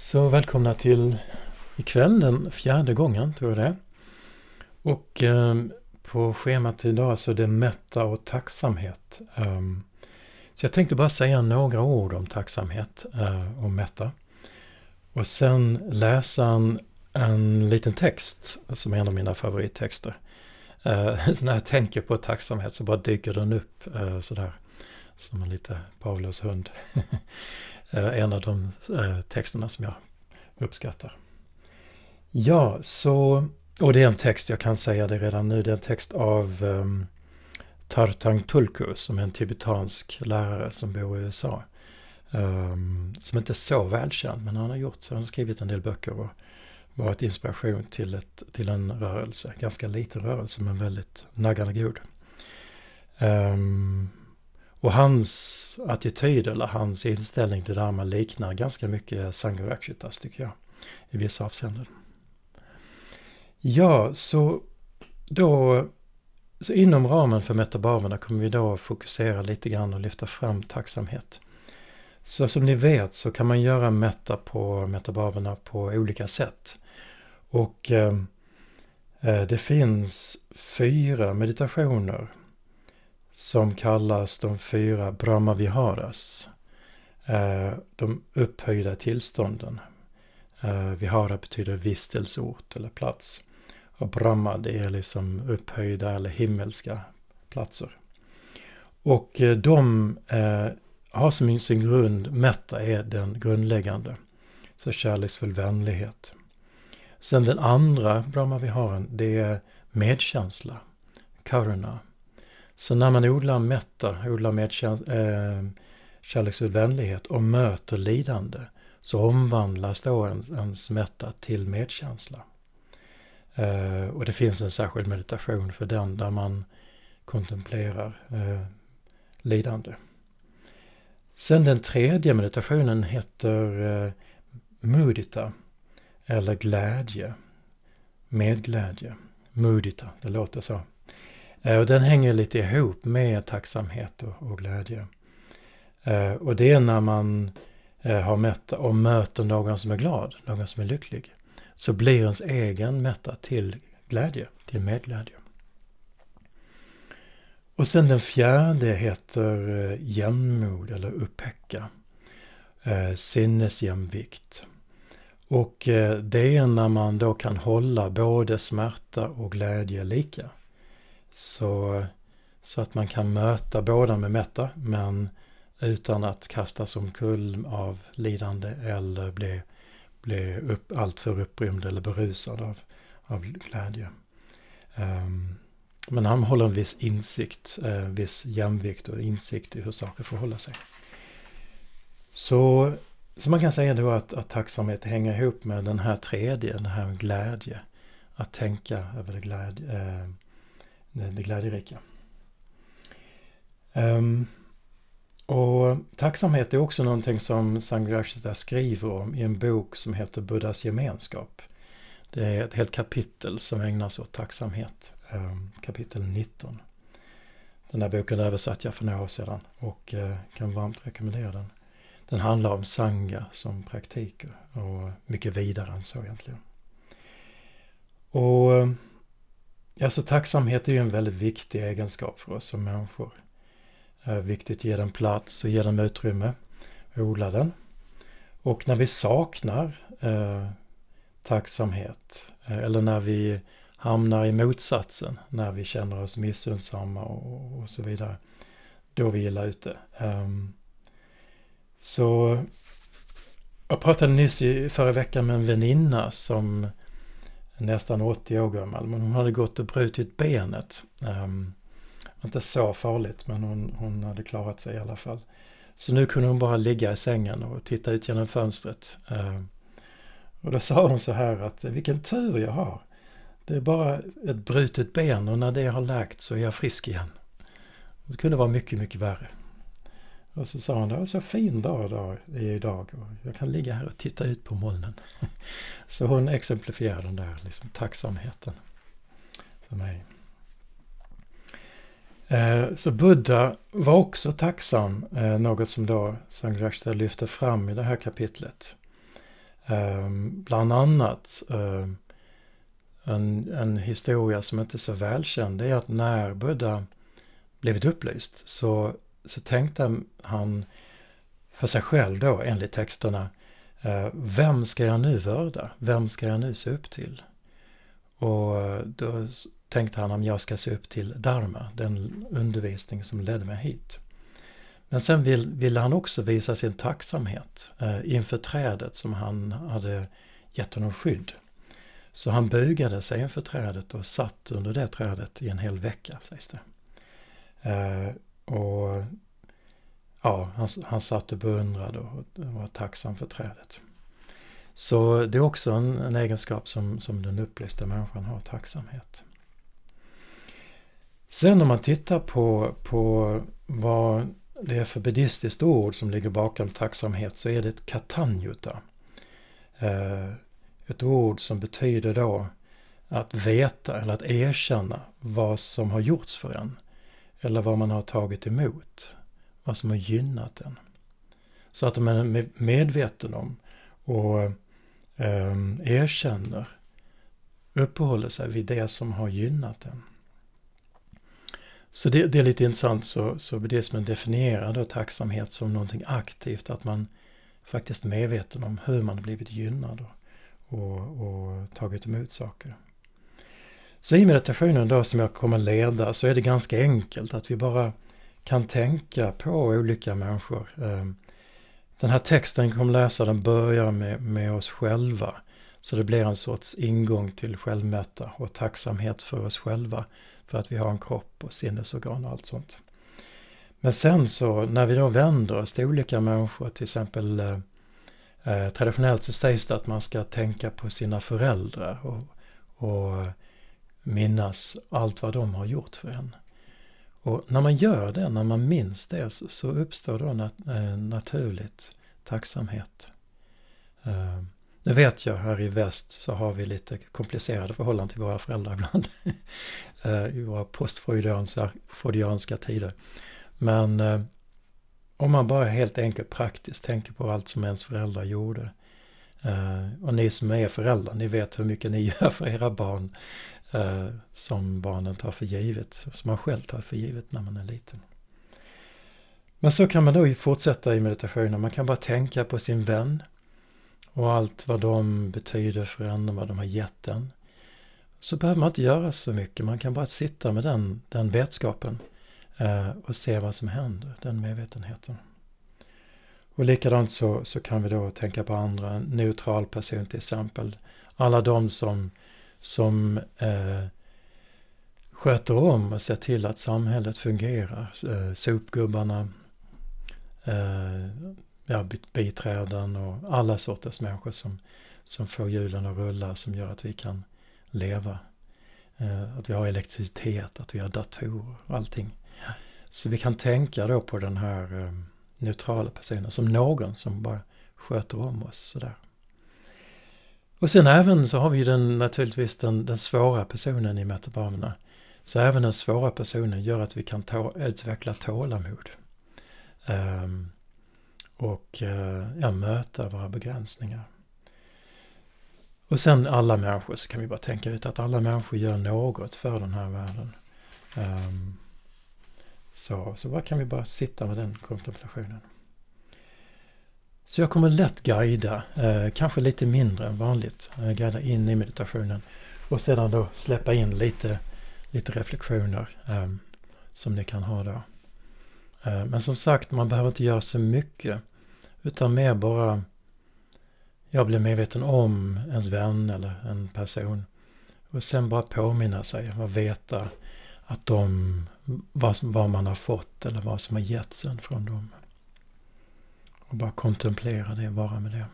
Så välkomna till ikväll, den fjärde gången tror jag det är. Och eh, på schemat idag så är det mätta och tacksamhet. Um, så jag tänkte bara säga några ord om tacksamhet uh, och mätta. Och sen läsa en, en liten text som är en av mina favorittexter. Uh, eh, så när jag tänker på tacksamhet så bara dyker den upp uh, sådär som en lite Pavlos hund. Eh, en av de eh, texterna som jag uppskattar. Ja, så, och det är en text, jag kan säga det redan nu, det är en text av ehm, um, Tartang Tulku som är en tibetansk lärare som bor i USA. Um, ehm, som inte är så välkänd, men han har gjort, han har skrivit en del böcker och varit inspiration till, ett, till en rörelse. Ganska liten rörelse men väldigt naggande god. Um, hans attityd eller hans inställning till Dharma liknar ganska mycket Sangarakshitas tycker jag. I vissa avseenden. Ja, så då så inom ramen för metabaverna kommer vi då fokusera lite grann och lyfta fram tacksamhet. Så som ni vet så kan man göra metta på metabaverna på olika sätt. Och eh, eh det finns fyra meditationer som kallas de fyra Brahmaviharas. Eh, de upphöjda tillstånden. Eh, vihara betyder vistelseort eller plats. Och Brahma det är liksom upphöjda eller himmelska platser. Och eh, de har som sin grund, metta är den grundläggande. Så kärleksfull vänlighet. Sen den andra Brahmaviharen det är medkänsla, karuna. Så när man odlar metta, odlar med eh, kärleksfull vänlighet och möter lidande så omvandlas då ens, ens metta till medkänsla. Eh, och det finns en särskild meditation för den där man kontemplerar eh, lidande. Sen den tredje meditationen heter eh, mudita eller glädje, medglädje. Mudita, det låter så. Eh, och den hänger lite ihop med tacksamhet och, och glädje. Eh, och det är när man eh, har mätta och möter någon som är glad, någon som är lycklig. Så blir ens egen mätta till glädje, till medglädje. Och sen den fjärde heter jämnmod eller upphäcka. Sinnesjämvikt. Och det är när man då kan hålla både smärta och glädje lika. Så, så att man kan möta båda med mätta men utan att kastas omkull av lidande eller bli, bli upp, alltför upprymd eller berusad av, av glädje. Um, men han håller en viss insikt, en eh, viss jämvikt och insikt i hur saker förhåller sig. Så, så man kan säga då att, att tacksamhet hänger ihop med den här tredje, den här glädje. Att tänka över det glädje, eh, det glädjerika. Um, ehm, och tacksamhet är också någonting som Sangrashita skriver om i en bok som heter Buddhas gemenskap. Det är ett helt kapitel som ägnas åt tacksamhet, um, kapitel 19. Den här boken översatte jag för några år sedan och uh, kan varmt rekommendera den. Den handlar om sanga som praktik och mycket vidare än så egentligen. Och ehm, Alltså tacksamhet är ju en väldigt viktig egenskap för oss som människor. Det är viktigt att ge den plats och ge den utrymme, odla den. Och när vi saknar eh, tacksamhet eh, eller när vi hamnar i motsatsen, när vi känner oss missunnsamma och, och, så vidare, då är vi illa ute. Um, så jag pratade nyss i förra veckan med en väninna som nästan 80 år gammal. Men hon hade gått och brutit benet. Um, inte så farligt men hon, hon hade klarat sig i alla fall. Så nu kunde hon bara ligga i sängen och titta ut genom fönstret. Um, och då sa hon så här att vilken tur jag har. Det är bara ett brutet ben och när det har läkt så är jag frisk igen. Det kunde vara mycket, mycket värre. Och så sa han, det var så fin dag idag, idag och jag kan ligga här och titta ut på molnen. Så hon exemplifierar den där liksom, tacksamheten för mig. Eh, så Buddha var också tacksam, eh, något som då Sangharshta lyfter fram i det här kapitlet. Ehm, bland annat eh, en, en historia som inte är så välkänd det är att när Buddha blivit upplyst så, så tänkte han för sig själv då enligt texterna eh, Vem ska jag nu vörda? Vem ska jag nu se upp till? Och eh, då tänkte han om jag ska se upp till Dharma, den undervisning som ledde mig hit. Men sen vill, ville han också visa sin tacksamhet eh, inför trädet som han hade gett honom skydd. Så han bugade sig inför trädet och satt under det trädet i en hel vecka, sägs det. Eh, ja, han, han satt och beundrade och var tacksam för trädet. Så det är också en, en egenskap som, som den upplysta människan har, tacksamhet. Sen om man tittar på, på vad det är för buddhistiskt ord som ligger bakom tacksamhet så är det ett katanjuta. Eh, ett ord som betyder då att veta eller att erkänna vad som har gjorts för en. Eller vad man har tagit emot. Vad som har gynnat en. Så att man är medveten om och eh, erkänner, uppehåller sig vid det som har gynnat en. Så det, det, är lite intressant, så, så buddhismen definierar då tacksamhet som någonting aktivt, att man faktiskt är medveten om hur man blivit gynnad och, och, och tagit emot saker. Så i meditationen då som jag kommer leda så är det ganska enkelt att vi bara kan tänka på olika människor. Ehm, den här texten kommer läsa den börjar med, med oss själva. Så det blir en sorts ingång till självmätta och tacksamhet för oss själva. För att vi har en kropp och sinnesorgan och allt sånt. Men sen så när vi då vänder oss till olika människor, till exempel eh, eh traditionellt så sägs det att man ska tänka på sina föräldrar och, och minnas allt vad de har gjort för en. Och när man gör det, när man minns det, så, uppstår då nat eh, naturligt tacksamhet. Ehm, nu vet jag, här i väst så har vi lite komplicerade förhållanden till våra föräldrar ibland. Eh, I våra postfreudianska tider. Men eh, om man bara helt enkelt praktiskt tänker på allt som ens föräldrar gjorde. Och ni som är föräldrar, ni vet hur mycket ni gör för era barn Eh, som barnen tar för givet, som man själv tar för givet när man är liten. Men så kan man då fortsätta i meditationen, man kan bara tänka på sin vän, och allt vad de betyder för en och vad de har gett en. Så behöver man inte göra så mycket, man kan bara sitta med den, den vetskapen eh, och se vad som händer, den medvetenheten. Och likadant så, så kan vi då tänka på andra, en neutral person till exempel. Alla de som, som eh, sköter om och ser till att samhället fungerar. Eh, sopgubbarna, eh, ja, biträden och alla sorters människor som, som får hjulen att rulla som gör att vi kan leva. Eh, att vi har elektricitet, att vi har datorer och allting. Så vi kan tänka då på den här eh, neutrala personen som någon som bara sköter om oss sådär. Och sen även så har vi den, naturligtvis den, den svåra personen i metabamerna. Så även den svåra personen gör att vi kan ta, utveckla tålamod. Um, och uh, ja, möta våra begränsningar. Och sen alla människor så kan vi bara tänka ut att alla människor gör något för den här världen. Um, så, så bara kan vi bara sitta med den kontemplationen. Så jag kommer lätt guida, eh, kanske lite mindre än vanligt, eh, guida in i meditationen och sedan då släppa in lite, lite reflektioner eh, som ni kan ha då. Eh, men som sagt, man behöver inte göra så mycket. Utan mer bara jag blir medveten om ens vän eller en person. Och sen bara påminna sig och veta att de, vad, vad man har fått eller vad som har getts en från dem. Och bara kontemplera det, vara med det.